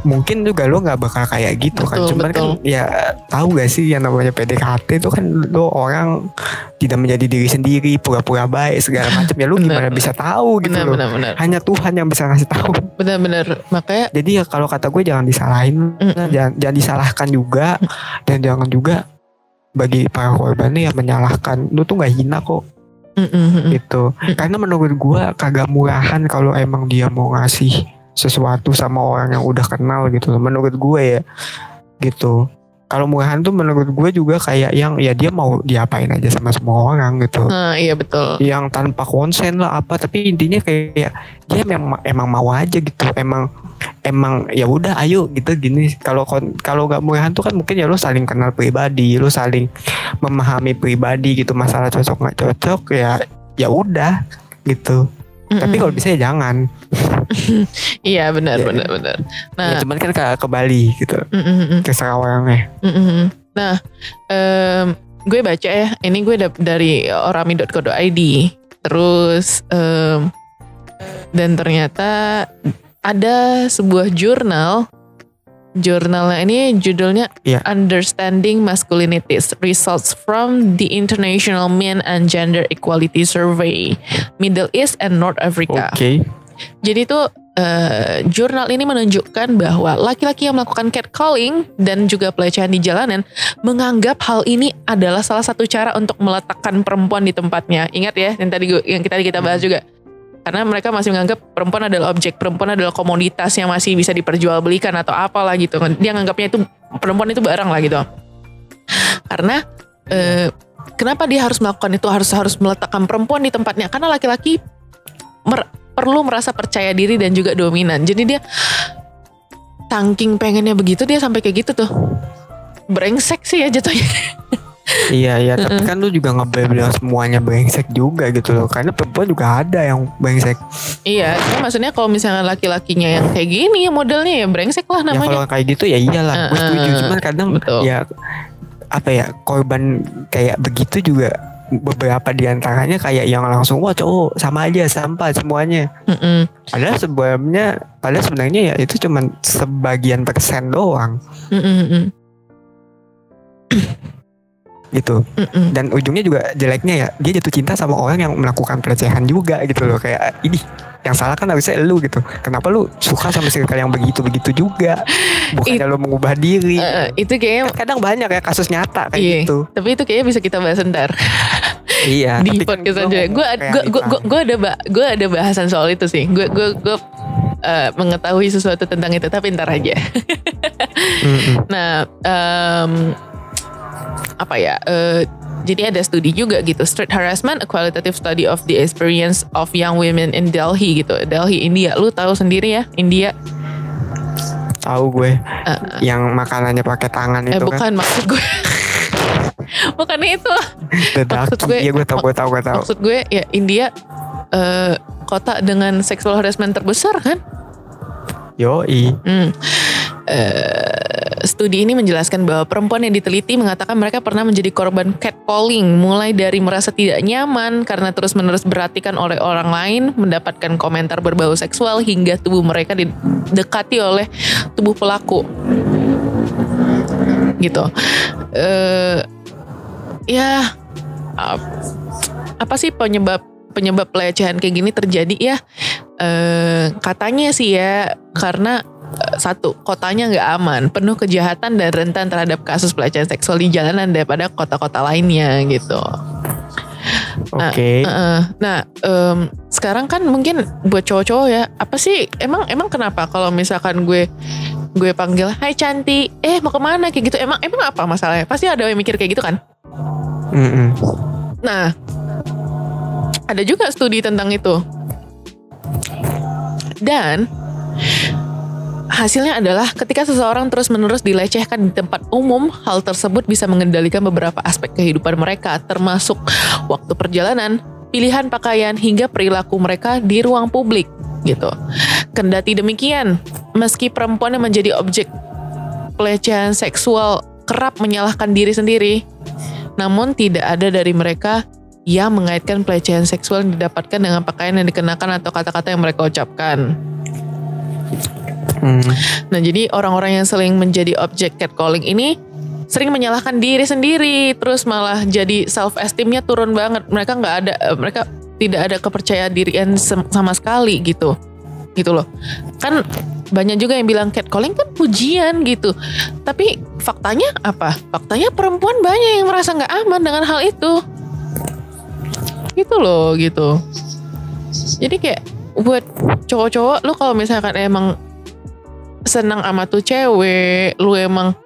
mungkin juga lo nggak bakal kayak gitu kan. Betul, cuman betul. kan ya tahu gak sih yang namanya PDKT itu kan lo orang tidak menjadi diri sendiri pura-pura baik segala macam. Ya lo gimana bisa tahu gitu benar loh. benar benar. Hanya Tuhan yang bisa ngasih tahu. Benar benar. Makanya jadi ya kalau kata gue jangan disalahin. Mm-mm. jangan, jangan disalahkan juga. Dan jangan juga bagi para korbannya yang menyalahkan lu tuh nggak hina kok. Mm, mm, mm, mm. gitu karena menurut gua kagak murahan kalau emang dia mau ngasih sesuatu sama orang yang udah kenal gitu menurut gue ya. Gitu kalau murahan tuh menurut gue juga kayak yang ya dia mau diapain aja sama semua orang gitu. Nah iya betul. Yang tanpa konsen lah apa tapi intinya kayak dia memang emang mau aja gitu. Emang emang ya udah ayo gitu gini. Kalau kalau nggak murahan tuh kan mungkin ya lo saling kenal pribadi lo saling memahami pribadi gitu. Masalah cocok nggak cocok ya ya udah gitu Mm, tapi kalau bisa ya jangan iya benar Ya. benar benar ya, nah cuman kan ke, ke Bali gitu mm, mm, mm. terserah orangnya Mm, mm, mm. Nah, em, gue baca ya, ini gue dap- dari orami.co.id. Terus em, dan ternyata ada sebuah jurnal. Jurnalnya ini judulnya Iya. Understanding Masculinities Results from the International Men and Gender Equality Survey Middle East and North Africa. oke Jadi itu eh, jurnal ini menunjukkan bahwa laki-laki yang melakukan catcalling dan juga pelecehan di jalanan menganggap hal ini adalah salah satu cara untuk meletakkan perempuan di tempatnya. Ingat ya yang tadi yang tadi kita bahas juga. Karena mereka masih menganggap perempuan adalah objek, perempuan adalah komoditas yang masih bisa diperjualbelikan atau apalah gitu. Dia nganggapnya itu perempuan itu barang lah gitu. Karena eh, kenapa dia harus melakukan itu harus harus meletakkan perempuan di tempatnya? Karena laki-laki mer- perlu merasa percaya diri dan juga dominan. Jadi dia tangking pengennya begitu dia sampai kayak gitu tuh. Brengsek sih ya jatuhnya. iya iya tapi kan lu juga nggak boleh bilang semuanya brengsek juga gitu loh. Karena perempuan juga ada yang brengsek iya, cuma maksudnya kalau misalnya laki-lakinya yang kayak gini ya modelnya ya brengsek lah ya kalau namanya. kayak gitu ya iyalah gue Uh-uh. setuju. Cuman kadang Betul. ya apa ya korban kayak begitu juga beberapa di antaranya kayak yang langsung wah cowok sama aja sampah semuanya. Mm-mm, padahal sebelumnya padahal sebenarnya ya itu cuman sebagian persen doang. Mm-mm, mm-mm, gitu mm-mm. dan ujungnya juga jeleknya ya dia jatuh cinta sama orang yang melakukan pelecehan juga gitu loh kayak ini yang salah kan harusnya lu gitu kenapa lu suka sama circle yang begitu begitu juga bukannya lu mengubah diri Eh, itu kayaknya kadang banyak ya kasus nyata kayak Iya, gitu tapi itu kayaknya bisa kita bahas ntar iya di kan podcast aja. Gue gue gue ada ba- gue ada bahasan soal itu sih. Gue gue gue eh, mengetahui sesuatu tentang itu tapi ntar aja. Mm-mm. Nah, em, apa ya? eh, jadi ada studi juga gitu, street harassment, a qualitative study of the experience of young women in Delhi gitu, Delhi India. Lu tahu sendiri ya, India. tahu gue Eh, yang makanannya pakai tangan eh itu kan bukan maksud gue, bukan itu. maksud gue- iya gue tahu gue tahu gue tahu Maksud gue ya India eh, kota dengan sexual harassment terbesar kan? yoi Hmm. Eh, studi ini menjelaskan bahwa perempuan yang diteliti mengatakan mereka pernah menjadi korban catcalling mulai dari merasa tidak nyaman karena terus-menerus berhatikan oleh orang lain, mendapatkan komentar berbau seksual hingga tubuh mereka didekati oleh tubuh pelaku. Gitu. Eh ya ap- apa sih penyebab penyebab pelecehan kayak gini terjadi ya? Eh katanya sih ya karena satu kotanya nggak aman, penuh kejahatan dan rentan terhadap kasus pelecehan seksual di jalanan daripada kota-kota lainnya gitu. oke Heeh. Nah, em, sekarang kan mungkin buat cowok-cowok ya, apa sih emang emang kenapa kalau misalkan gue gue panggil, Hai cantik, eh mau ke mana kayak gitu, emang emang apa masalahnya? Pasti ada yang mikir kayak gitu kan? Mm-mm. Nah, ada juga studi tentang itu. Dan hasilnya adalah ketika seseorang terus-menerus dilecehkan di tempat umum, hal tersebut bisa mengendalikan beberapa aspek kehidupan mereka, termasuk waktu perjalanan, pilihan pakaian hingga perilaku mereka di ruang publik gitu. Kendati demikian, meski perempuan yang menjadi objek pelecehan seksual kerap menyalahkan diri sendiri, namun tidak ada dari mereka yang mengaitkan pelecehan seksual yang didapatkan dengan pakaian yang dikenakan atau kata-kata yang mereka ucapkan. Hmm. Nah, jadi orang-orang yang sering menjadi objek catcalling ini sering menyalahkan diri sendiri, terus malah jadi self esteemnya turun banget. Mereka nggak ada, eh, mereka tidak ada kepercayaan dirian sem- sama sekali gitu, gitu loh. Kan banyak juga yang bilang catcalling kan pujian gitu, tapi faktanya apa? Faktanya perempuan banyak yang merasa nggak aman dengan hal itu, gitu loh, gitu. Jadi kayak buat cowok-cowok, lu kalau misalkan emang senang sama tuh cewek, lu emang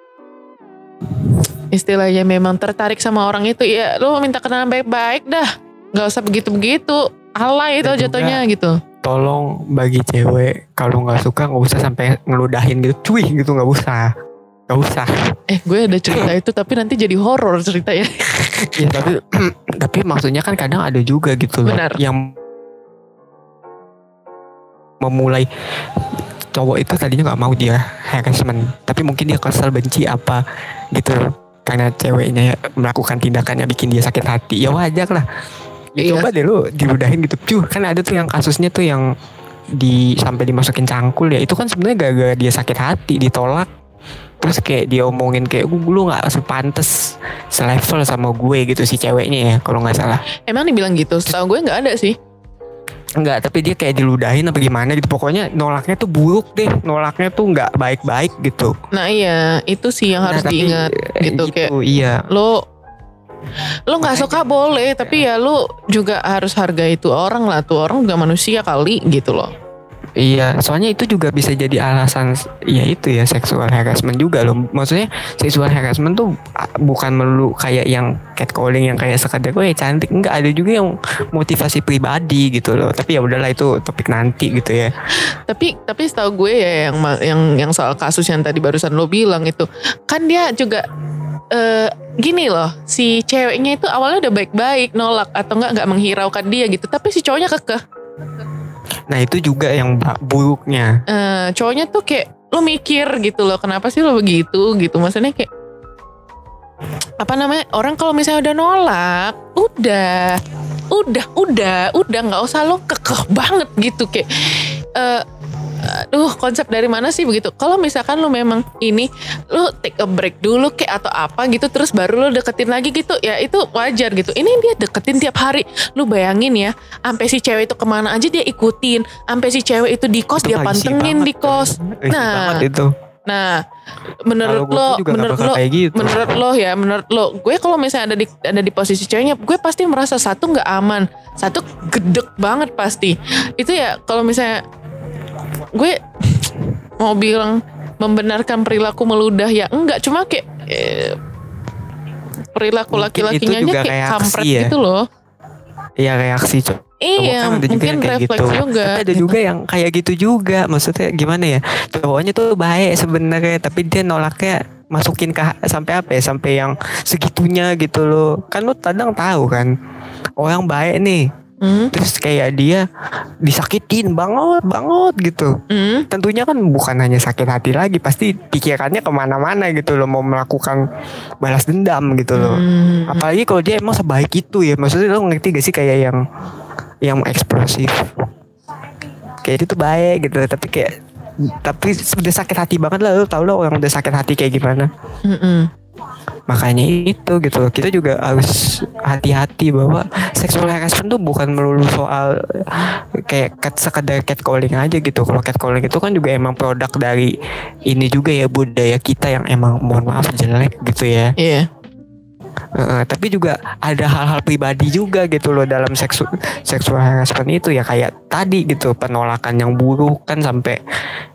istilahnya memang tertarik sama orang itu ya lu minta kenalan baik-baik dah. Nggak usah begitu-begitu alay itu jatuhnya gitu. Tolong bagi cewek kalau nggak suka nggak usah sampai ngeludahin gitu, cuy gitu nggak usah, nggak usah. eh gue ada cerita itu tapi nanti jadi horor ceritanya. Ya tapi tapi maksudnya kan kadang ada juga gitu loh Benar. yang memulai cowok itu tadinya nggak mau dia harassment tapi mungkin dia kesel benci apa gitu. Karena ceweknya melakukan tindakan yang bikin dia sakit hati. Ya wajar lah. Ya, coba deh lu diludahin gitu. Cuy kan ada tuh yang kasusnya tuh yang di sampai dimasukin cangkul ya. Itu kan sebenarnya gara-gara dia sakit hati ditolak. Terus kayak dia omongin kayak "Gu- lu nggak sepantes selevel sama gue gitu si ceweknya ya kalau nggak salah. Emang dibilang gitu? Setahu gue nggak ada sih Enggak, tapi dia kayak diludahin apa gimana gitu. Pokoknya nolaknya tuh buruk deh. Nolaknya tuh nggak baik-baik gitu. nah iya itu sih yang harus Nah, tapi, diingat eh, gitu, kayak Iya. lo lo nggak suka boleh tapi ya lu juga harus hargai itu orang lah tuh orang juga manusia kali gitu loh Iya, soalnya itu juga bisa jadi alasan ya itu ya seksual harassment juga loh. Maksudnya seksual harassment tuh bukan melulu kayak yang catcalling yang kayak sekadar gue cantik, enggak ada juga yang motivasi pribadi gitu loh. Tapi ya udahlah itu topik nanti gitu ya. tapi tapi setahu gue ya yang yang yang soal kasus yang tadi barusan lo bilang itu kan dia juga eh gini loh si ceweknya itu awalnya udah baik-baik nolak atau enggak nggak menghiraukan dia gitu tapi si cowoknya kekeh Nah, itu juga yang buruknya. Eh, cowoknya tuh kayak lo mikir gitu loh kenapa sih lo begitu? Gitu. Maksudnya kayak apa namanya orang kalau misalnya udah nolak udah udah udah udah nggak usah lo kekeh banget gitu. Kayak eh aduh konsep dari mana sih begitu kalau misalkan lo memang ini lo take a break dulu kayak atau apa gitu terus baru lo deketin lagi gitu ya itu wajar gitu ini dia deketin tiap hari lu bayangin ya sampai si cewek itu ke mana aja dia ikutin sampai si cewek itu di kos Itu dia pantengin banget di kos Nah, itu. Nah, menurut lo, menurut lo, kayak gitu. menurut lo ya, menurut lo, gue kalau misalnya ada di ada di posisi ceweknya, gue pasti merasa satu nggak aman, satu gedek banget pasti. Itu ya kalau misalnya gue mau bilang membenarkan perilaku meludah ya enggak, cuma kayak eh, perilaku laki-lakinya kayak reaksi kampret ya. gitu loh. Iya reaksi cowok Iya, kan ada juga mungkin kayak refleks gitu. juga. Tapi ada juga yang kayak gitu juga. Maksudnya gimana ya? Cowoknya tuh baik sebenarnya, tapi dia nolaknya masukin ke sampai apa ya? Sampai yang segitunya gitu loh. Kan lu kadang tahu kan. Orang baik nih, Hmm, terus kayak dia disakitin banget banget gitu. hmm, Tentunya kan bukan hanya sakit hati lagi, pasti pikirannya ke mana-mana gitu loh, mau melakukan balas dendam gitu loh hmm. apalagi kalau dia emang sebaik itu ya maksudnya lo ngerti gak sih kayak yang yang eksplosif kayak itu baik gitu tapi kayak tapi udah sakit hati banget lah lo tau lo orang udah sakit hati kayak gimana Hmm, hmm. Makanya itu gitu loh. Kita juga harus hati-hati bahwa sexual harassment tuh bukan melulu soal kayak cat, sekedar catcalling aja gitu. Kalau catcalling itu kan juga emang produk dari ini juga ya budaya kita yang emang mohon maaf jelek gitu ya. Iya. Heeh, tapi juga ada hal-hal pribadi juga gitu loh dalam seksu seksual harassment itu ya. Kayak tadi gitu penolakan yang buruk kan sampai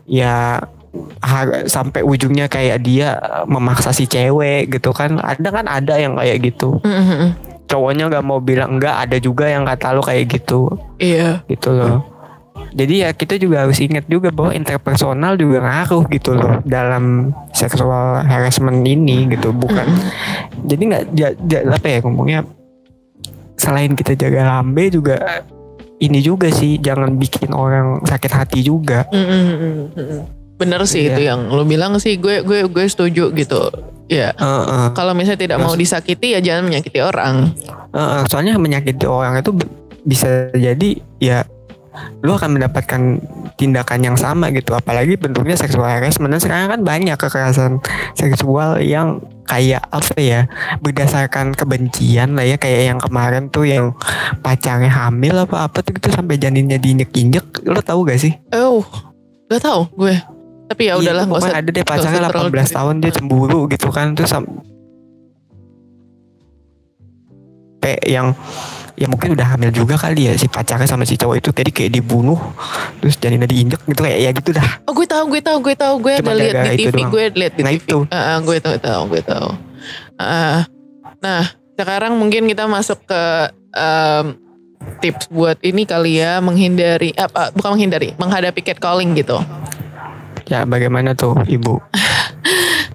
ya sampai ujungnya kayak dia memaksa si cewek gitu kan ada kan ada yang kayak gitu Hmm, hmm, hmm. cowoknya nggak mau bilang enggak ada juga yang kata lo kayak gitu Iya. gitu loh jadi ya kita juga harus ingat juga bahwa interpersonal juga ngaruh gitu loh dalam seksual harassment ini gitu bukan jadi nggak ja- ja- apa ya ngomongnya selain kita jaga lambe juga ini juga sih jangan bikin orang sakit hati juga. Mm, mm, mm, mm. Bener sih Iya. itu yang lo bilang sih gue gue gue setuju gitu. Ya. Heeh. Kalau misalnya tidak mau disakiti ya jangan menyakiti orang. Heeh, soalnya menyakiti orang itu bisa jadi ya lu akan mendapatkan tindakan yang sama gitu apalagi bentuknya seksual harassment dan sekarang kan banyak kekerasan seksual yang kayak apa ya berdasarkan kebencian lah ya kayak yang kemarin tuh yang pacarnya hamil apa apa tuh gitu sampai janinnya diinjek-injek lu tahu gak sih Oh, gak tahu gue. Tapi ya Iya, udahlah nggak usah. pokoknya ada deh pacarnya usah terlalu 18 tahun dia cemburu gitu kan terus sam- kayak yang ya mungkin udah hamil juga kali ya si pacarnya sama si cowok itu tadi kayak dibunuh terus janinnya diinjek gitu kayak ya gitu dah Oh gue tahu, gue tahu, gue tahu, gue Cuma ada lihat di TV, doang. gue lihat di Nah, TV. itu. Ah, ah, gue tahu, tahu, gue tahu. Ah, nah, sekarang mungkin kita masuk ke em, tips buat ini kali ya menghindari apa bukan menghindari, menghadapi catcalling gitu. Ya bagaimana tuh ibu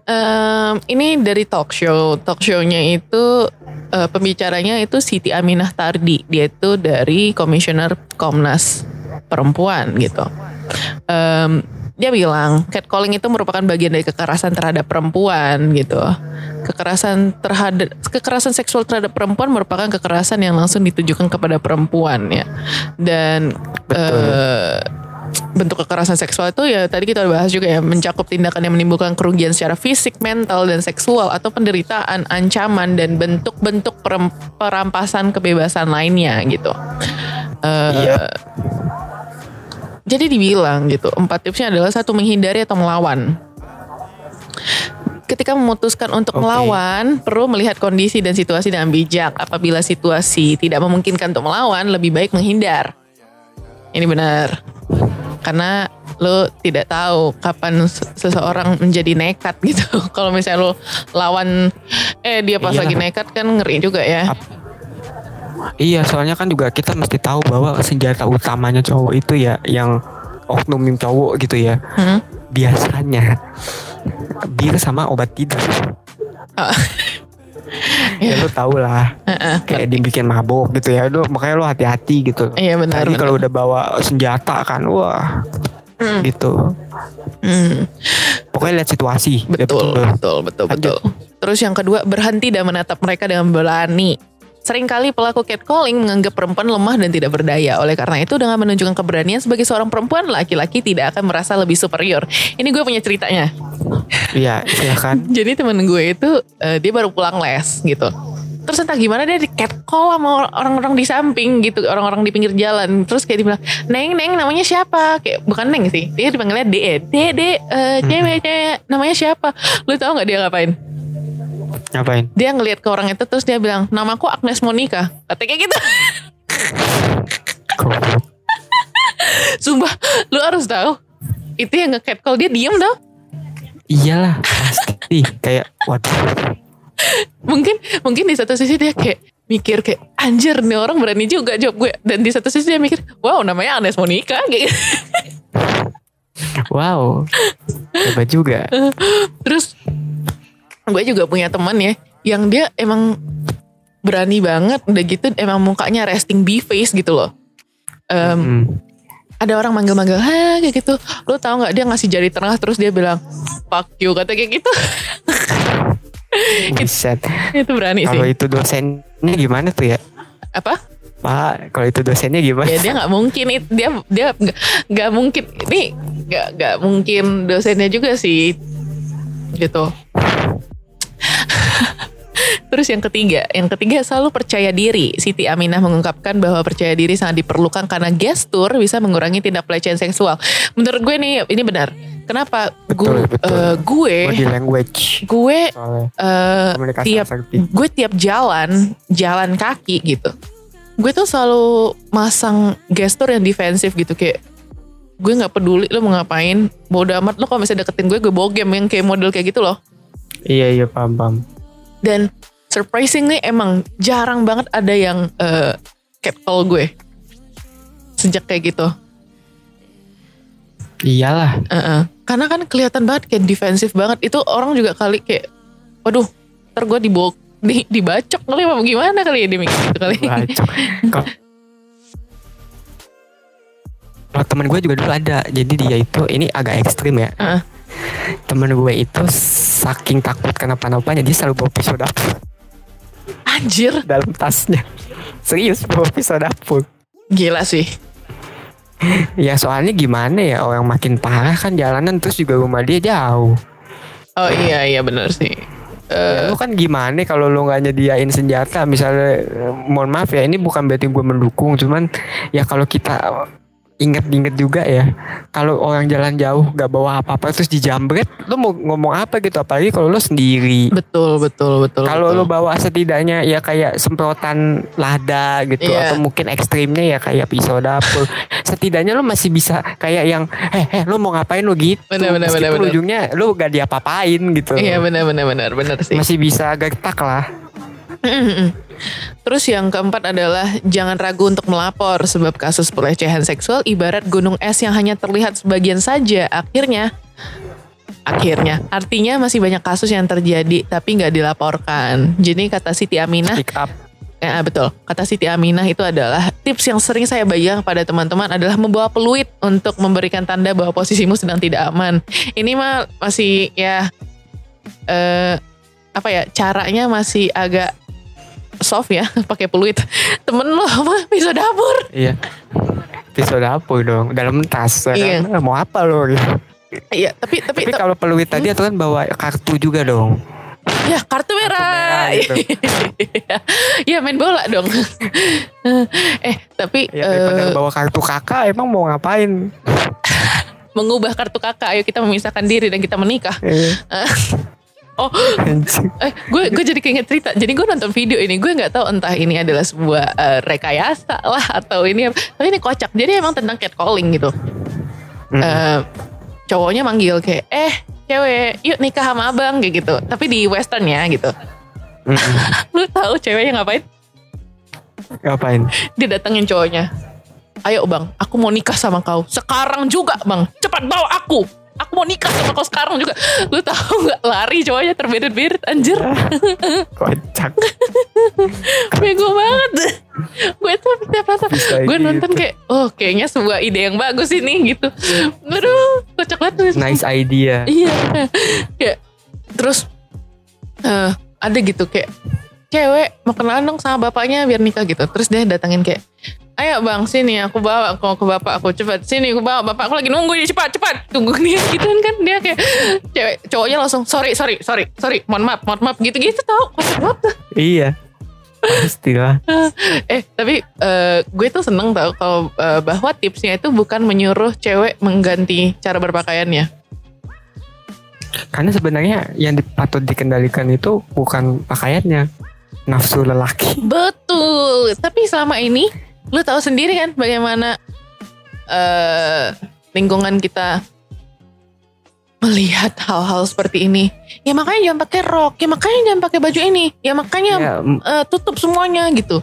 Em, ini dari talk show. Talk show-nya itu eh, pembicaranya itu Siti Aminah Tardi. Dia itu dari Komisioner Komnas Perempuan gitu. Em, dia bilang catcalling itu merupakan bagian dari kekerasan terhadap perempuan gitu. Kekerasan terhadap kekerasan seksual terhadap perempuan merupakan kekerasan yang langsung ditujukan kepada perempuan ya. Dan Betul. eh, bentuk kekerasan seksual itu ya tadi kita udah bahas juga ya mencakup tindakan yang menimbulkan kerugian secara fisik, mental dan seksual atau penderitaan, ancaman dan bentuk-bentuk perampasan kebebasan lainnya gitu. Eh, Iya. Jadi dibilang gitu empat tipsnya adalah satu menghindari atau melawan. Ketika memutuskan untuk Oke. melawan, perlu melihat kondisi dan situasi dengan bijak. Apabila situasi tidak memungkinkan untuk melawan, lebih baik menghindar. Ini benar. Karena lo tidak tahu kapan se- seseorang menjadi nekat gitu. Kalau misalnya lo lawan eh dia pas Iya. lagi nekat kan ngeri juga ya. iya soalnya kan juga kita mesti tahu bahwa senjata utamanya cowok itu ya yang oknum cowok gitu ya Hmm? biasanya bir sama obat tidur Ah. ya lu tau lah Heeh. kayak dibikin mabuk gitu ya lu makanya lu hati-hati gitu Iya benar. Tadi kalau udah bawa senjata kan wah Hmm. gitu Hmm. pokoknya lihat situasi Betul, Ya, betul, betul, Lanjut. betul. Terus yang kedua, berhenti dan menatap mereka dengan berani. Seringkali pelaku catcalling menganggap perempuan lemah dan tidak berdaya. Oleh karena itu, dengan menunjukkan keberanian sebagai seorang perempuan, laki-laki tidak akan merasa lebih superior. Ini gue punya ceritanya. iya silahkan Jadi temen gue itu, eh, dia baru pulang les gitu. Terus entah gimana dia di catcall sama orang-orang di samping gitu, orang-orang di pinggir jalan. Terus kayak dibilang, Neng, Neng namanya siapa? Kayak bukan Neng sih, dia dipanggilnya De. De, De, eh, cewek, cewek, namanya siapa? Lu tahu nggak dia ngapain? Ngapain Dia ngelihat ke orang itu terus dia bilang, namaku Agnes Monica. Katanya kayak gitu. Sumpah, lu harus tahu. Itu yang nge-catcall dia diem tau. iyalah pasti kayak waduh Mungkin mungkin di satu sisi dia kayak mikir kayak anjir nih orang berani juga jawab gue dan di satu sisi dia mikir wow namanya Agnes Monica kayak gitu. wow hebat juga Terus gue juga punya teman ya yang dia emang berani banget udah gitu emang mukanya resting B face gitu loh. Em, Hmm. ada orang manggil-manggil ha kayak gitu. Lu tahu nggak dia ngasih jari tengah terus dia bilang fuck you kata kayak gitu. Buset. itu berani Kalau sih. itu dosennya gimana tuh ya? Apa? Pak, kalau itu dosennya gimana? Ya dia nggak mungkin dia dia nggak mungkin ini nggak nggak mungkin dosennya juga sih gitu. Terus yang ketiga, yang ketiga selalu percaya diri. Siti Aminah mengungkapkan bahwa percaya diri sangat diperlukan karena gestur bisa mengurangi tindak pelecehan seksual. Menurut gue nih ini benar. Kenapa gue Betul, betul. eh, gue Body language. gue komunikasi tiap gue tiap jalan jalan kaki gitu gue tuh selalu masang gestur yang defensif gitu kayak gue nggak peduli lo mau ngapain bodo amat lo kalau misalnya deketin gue gue bogem yang kayak model kayak gitu loh Iya iya paham paham. dan surprisingly emang jarang banget ada yang eh, catcall gue sejak kayak gitu Iyalah. Heeh. Karena kan kelihatan banget kayak defensif banget. Itu orang juga kali kayak, waduh, ntar gue dibawa di dibacok kali apa gimana kali ya mikir gitu kali. Bacok. Kalau temen gue juga dulu ada jadi dia itu ini agak ekstrim ya Heeh. Temen gue itu saking takut kenapa-napanya dia selalu bawa pisau dapur. Anjir, dalam tasnya. Serius bawa pisau dapur. Gila sih. ya soalnya gimana ya orang makin parah kan jalanan terus juga rumah dia jauh. Oh iya iya benar sih. Ya, Eh, lu kan gimana kalau lu nggak nyediain senjata? Misalnya mohon maaf ya ini bukan berarti gue mendukung cuman ya kalau kita inget-inget juga ya kalau orang jalan jauh nggak bawa apa-apa terus dijambret lu mau ngomong apa gitu apalagi kalau lu sendiri betul betul betul. kalau lu bawa setidaknya ya kayak semprotan lada gitu Iya. atau mungkin ekstrimnya ya kayak pisau dapur setidaknya lu masih bisa kayak yang eh eh lu mau ngapain lu gitu Bener, bener, Meskipun bener, bener. ujungnya lu gak diapa-apain gitu Iya benar benar benar benar sih. masih bisa gertak lah Terus yang keempat adalah jangan ragu untuk melapor sebab kasus pelecehan seksual ibarat gunung es yang hanya terlihat sebagian saja. Akhirnya, akhirnya, artinya masih banyak kasus yang terjadi tapi nggak dilaporkan. Jadi kata Siti Aminah, pick up ya betul, kata Siti Aminah itu adalah tips yang sering saya bagikan kepada teman-teman adalah membawa peluit untuk memberikan tanda bahwa posisimu sedang tidak aman. Ini mah masih ya eh apa ya caranya masih agak soft ya pakai peluit temen lo apa pisau dapur Iya. Pisau dapur dong dalam tas. ya Iya. kan? Mau apa lo gitu. iya tapi tapi, Tapi kalau peluit tadi itu kan bawa kartu juga dong. ya kartu merah, merah gitu. ya main bola dong eh tapi Ya eh, bawa kartu kakak emang mau ngapain? mengubah kartu kakak ayo kita memisahkan diri dan kita menikah Eh, oh eh gue gue jadi keinget cerita. Jadi gue nonton video ini gue nggak tahu entah ini adalah sebuah eh, rekayasa lah atau ini apa. tapi ini kocak. Jadi emang tentang catcalling gitu. Mm-mm. Eh, cowoknya manggil kayak eh cewek yuk nikah sama abang kayak gitu. Tapi di western ya gitu. Mm-mm. lu tahu ceweknya ngapain? Ngapain? dia datengin cowoknya. Ayo bang aku mau nikah sama kau. Sekarang juga bang. Cepat bawa aku aku mau nikah sama kau sekarang juga. Lu tahu nggak? Lari cowoknya terberet-beret anjir. Kocak. bego banget. Gue tuh tiap nonton Bisa gue gitu. nonton kayak oh kayaknya sebuah ide yang bagus ini gitu. Aduh kocak banget Nice idea. iya. Kayak terus eh ada gitu kayak cewek mau kenalan dong sama bapaknya biar nikah gitu. Terus dia datangin kayak ayo bang sini. Aku bawa aku ke bapak aku. Cepat sini. Aku bawa bapak aku lagi. Nunggu ini cepat cepat. Tunggu dia gitu kan. Dia kayak cewek cowoknya langsung sorry sorry sorry sorry. Mohon maaf mohon maaf. Gitu gitu tau Iya. Pastilah. eh tapi eh, gue tuh seneng tau kalau eh, bahwa tipsnya itu bukan menyuruh cewek mengganti cara berpakaiannya. Karena sebenarnya yang patut dikendalikan itu bukan pakaiannya, nafsu lelaki. Betul. Tapi selama ini lu tahu sendiri kan bagaimana eh lingkungan kita melihat hal-hal seperti ini. Ya makanya jangan pakai rok, ya makanya jangan pakai baju ini, ya makanya Ya, eh, tutup semuanya gitu.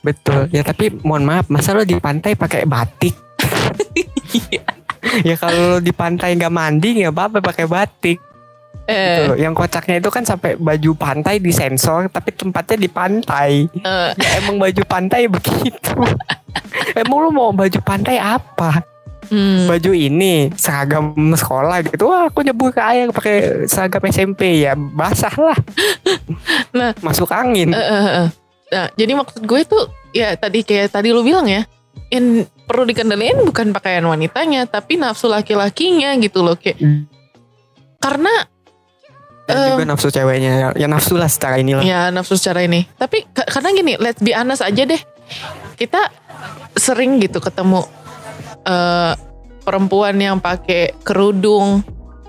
betul. Ya tapi mohon maaf, masa lo di pantai pakai batik? ya kalau lo di pantai nggak mandi nggak apa-apa pakai batik. Eh, Tuh, yang kocaknya itu kan sampai baju pantai disensor tapi tempatnya di pantai. eh, Ya emang baju pantai begitu. emang lu mau baju pantai apa? hmm, Baju ini seragam sekolah gitu. Wah, aku nyebur ke air pakai seragam SMP ya basah lah. Nah. masuk angin. eh, eh, eh. Nah, jadi maksud gue tuh ya tadi kayak tadi lu bilang ya, yang perlu dikendaliin bukan pakaian wanitanya, tapi nafsu laki-lakinya gitu loh kayak karena Dan juga nafsu ceweknya ya, nafsu lah secara inilah. Ya nafsu secara ini. Tapi ka- karena gini, let's be honest aja deh. Kita sering gitu ketemu eh, perempuan yang pakai kerudung,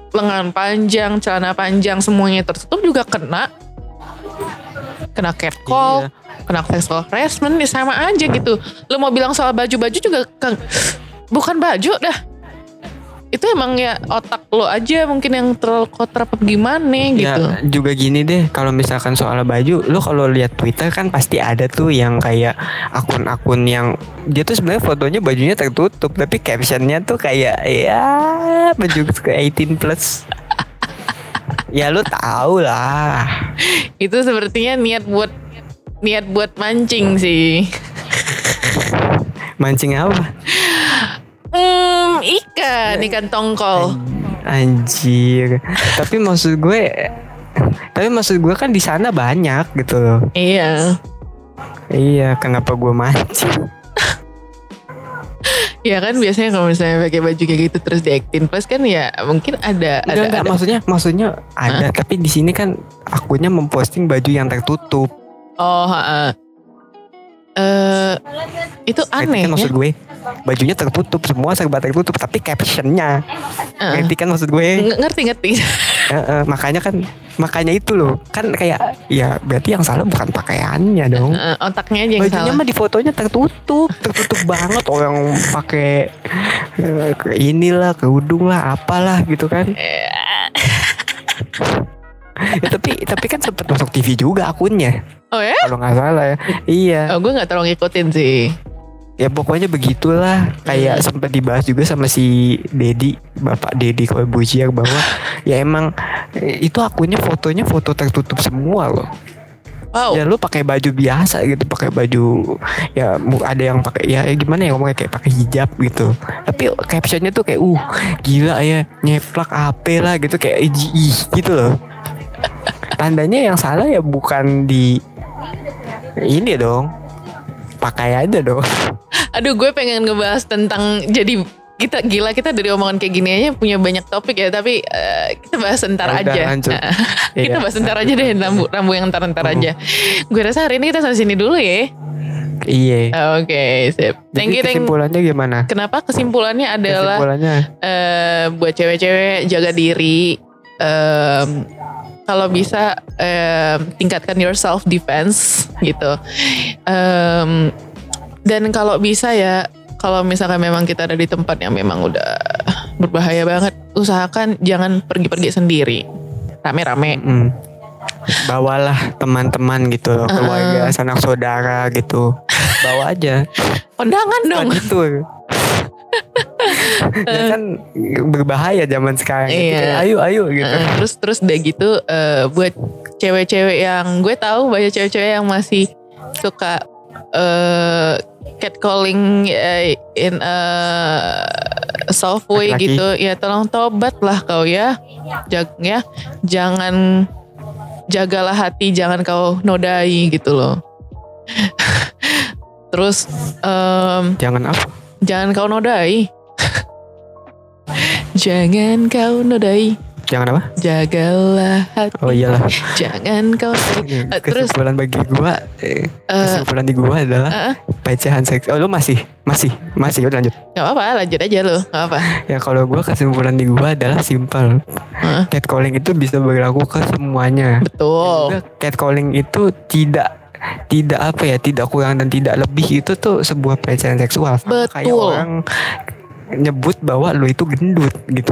lengan panjang, celana panjang, semuanya tertutup juga kena kena catcall, Iya. kena sexual harassment, ya sama aja gitu. Lo mau bilang soal baju-baju juga kan bukan baju dah. Itu emang ya otak lo aja mungkin yang terlalu kotor apa gimana gitu. Ya juga gini deh kalau misalkan soal baju lu kalau lihat Twitter kan pasti ada tuh yang kayak akun-akun yang dia tuh sebenarnya fotonya bajunya tertutup tapi captionnya tuh kayak ya baju ke 18 plus Ya lu tahu lah. Itu sepertinya niat buat niat buat mancing sih. Mancing apa? Hmm, ikan, ikan tongkol. Anjir. Tapi maksud gue tapi maksud gue kan di sana banyak gitu loh. Iya. Iya, kenapa gue mancing? Ya kan biasanya kalau misalnya pakai baju kayak gitu terus diaktin pas kan ya mungkin ada Enggak, ada, enggak, ada. maksudnya maksudnya ada tapi di sini kan akunnya memposting baju yang tertutup. Oh, heeh. Eh itu aneh kan ya. maksud gue? Bajunya tertutup semua serba tertutup tapi captionnya. Heeh. Ngerti kan maksud gue? Ng- ngerti ngerti. Heeh, makanya kan makanya itu loh. Kan kayak ya berarti yang salah bukan pakaiannya dong. Heeh, otaknya aja yang Bajunya salah. mah di fotonya tertutup, tertutup banget. Orang pakai eh, ke inilah, kerudung lah, apalah gitu kan. Ya, tapi tapi kan sempet masuk TV juga akunnya. Oh ya? Kalau nggak salah ya. Iya. Oh gue gak terlalu ngikutin sih. Ya pokoknya begitulah. Kayak Hmm. sempat dibahas juga sama si Dedi, Bapak Dedi Corbuzier bahwa ya emang eh, itu akunnya fotonya foto tertutup semua loh. Wow. Ya lu pakai baju biasa gitu, pakai baju ya ada yang pakai ya, ya gimana ya ngomongnya kayak pakai hijab gitu. Tapi captionnya tuh kayak uh gila ya nyeplak apa lah gitu kayak ih, gitu loh. Tandanya yang salah ya bukan di ini dong. Pakai aja dong. Aduh gue pengen ngebahas tentang jadi kita gila kita dari omongan kayak gini aja punya banyak topik ya tapi eh, kita bahas ntar udah, aja. lanjut. Nah, kita Iya. bahas ntar aja deh rambu rambu yang ntar ntar aja. Gue rasa hari ini kita sampai sini dulu ya. Iya. Oke, sip. Thank Jadi you, thank kesimpulannya gimana? Kenapa kesimpulannya adalah Kesimpulannya eh buat cewek-cewek jaga diri. em, kalau bisa em, tingkatkan your self defense gitu. Em, dan kalau bisa ya, kalau misalkan memang kita ada di tempat yang memang udah berbahaya banget, usahakan jangan pergi-pergi sendiri, rame-rame. Mm. Bawalah teman-teman gitu loh, keluarga, sanak saudara gitu. Bawa aja. Kondangan dong. Itu. ya kan berbahaya zaman sekarang. Iya. kayak, ayo ayo gitu. Eh, terus terus udah gitu eh, buat cewek-cewek yang gue tahu banyak cewek-cewek yang masih suka eh catcalling eh, in a soft way gitu ya tolong tobat lah kau ya Jag ya jangan jagalah hati jangan kau nodai gitu loh terus em, Jangan apa? jangan kau nodai jangan kau nodai Jangan apa? jagalah hati Oh iyalah. jangan kau Eh, terus Kesimpulan bagi gua eh, eh, kesimpulan di gua adalah pelecehan seks. Oh lu masih masih masih udah lanjut. nggak apa-apa lanjut aja lo nggak apa Ya kalau gua kesimpulan di gua adalah simpel. Heeh. Catcalling itu bisa berlaku ke semuanya. betul Juga catcalling itu tidak tidak apa ya tidak kurang dan tidak lebih itu tuh sebuah pelecehan seksual Sama kayak Betul. orang nyebut bahwa lu itu gendut gitu.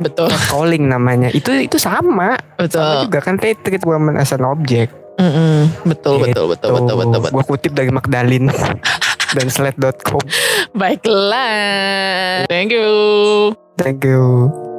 Betul. Catcalling namanya. Itu itu sama. Sama betul juga kan treat woman as an object. Mm-mm. betul betul betul Gitu. betul betul betul gua kutip dari Magdalene. Dan sled.com baiklah. Thank you. Thank you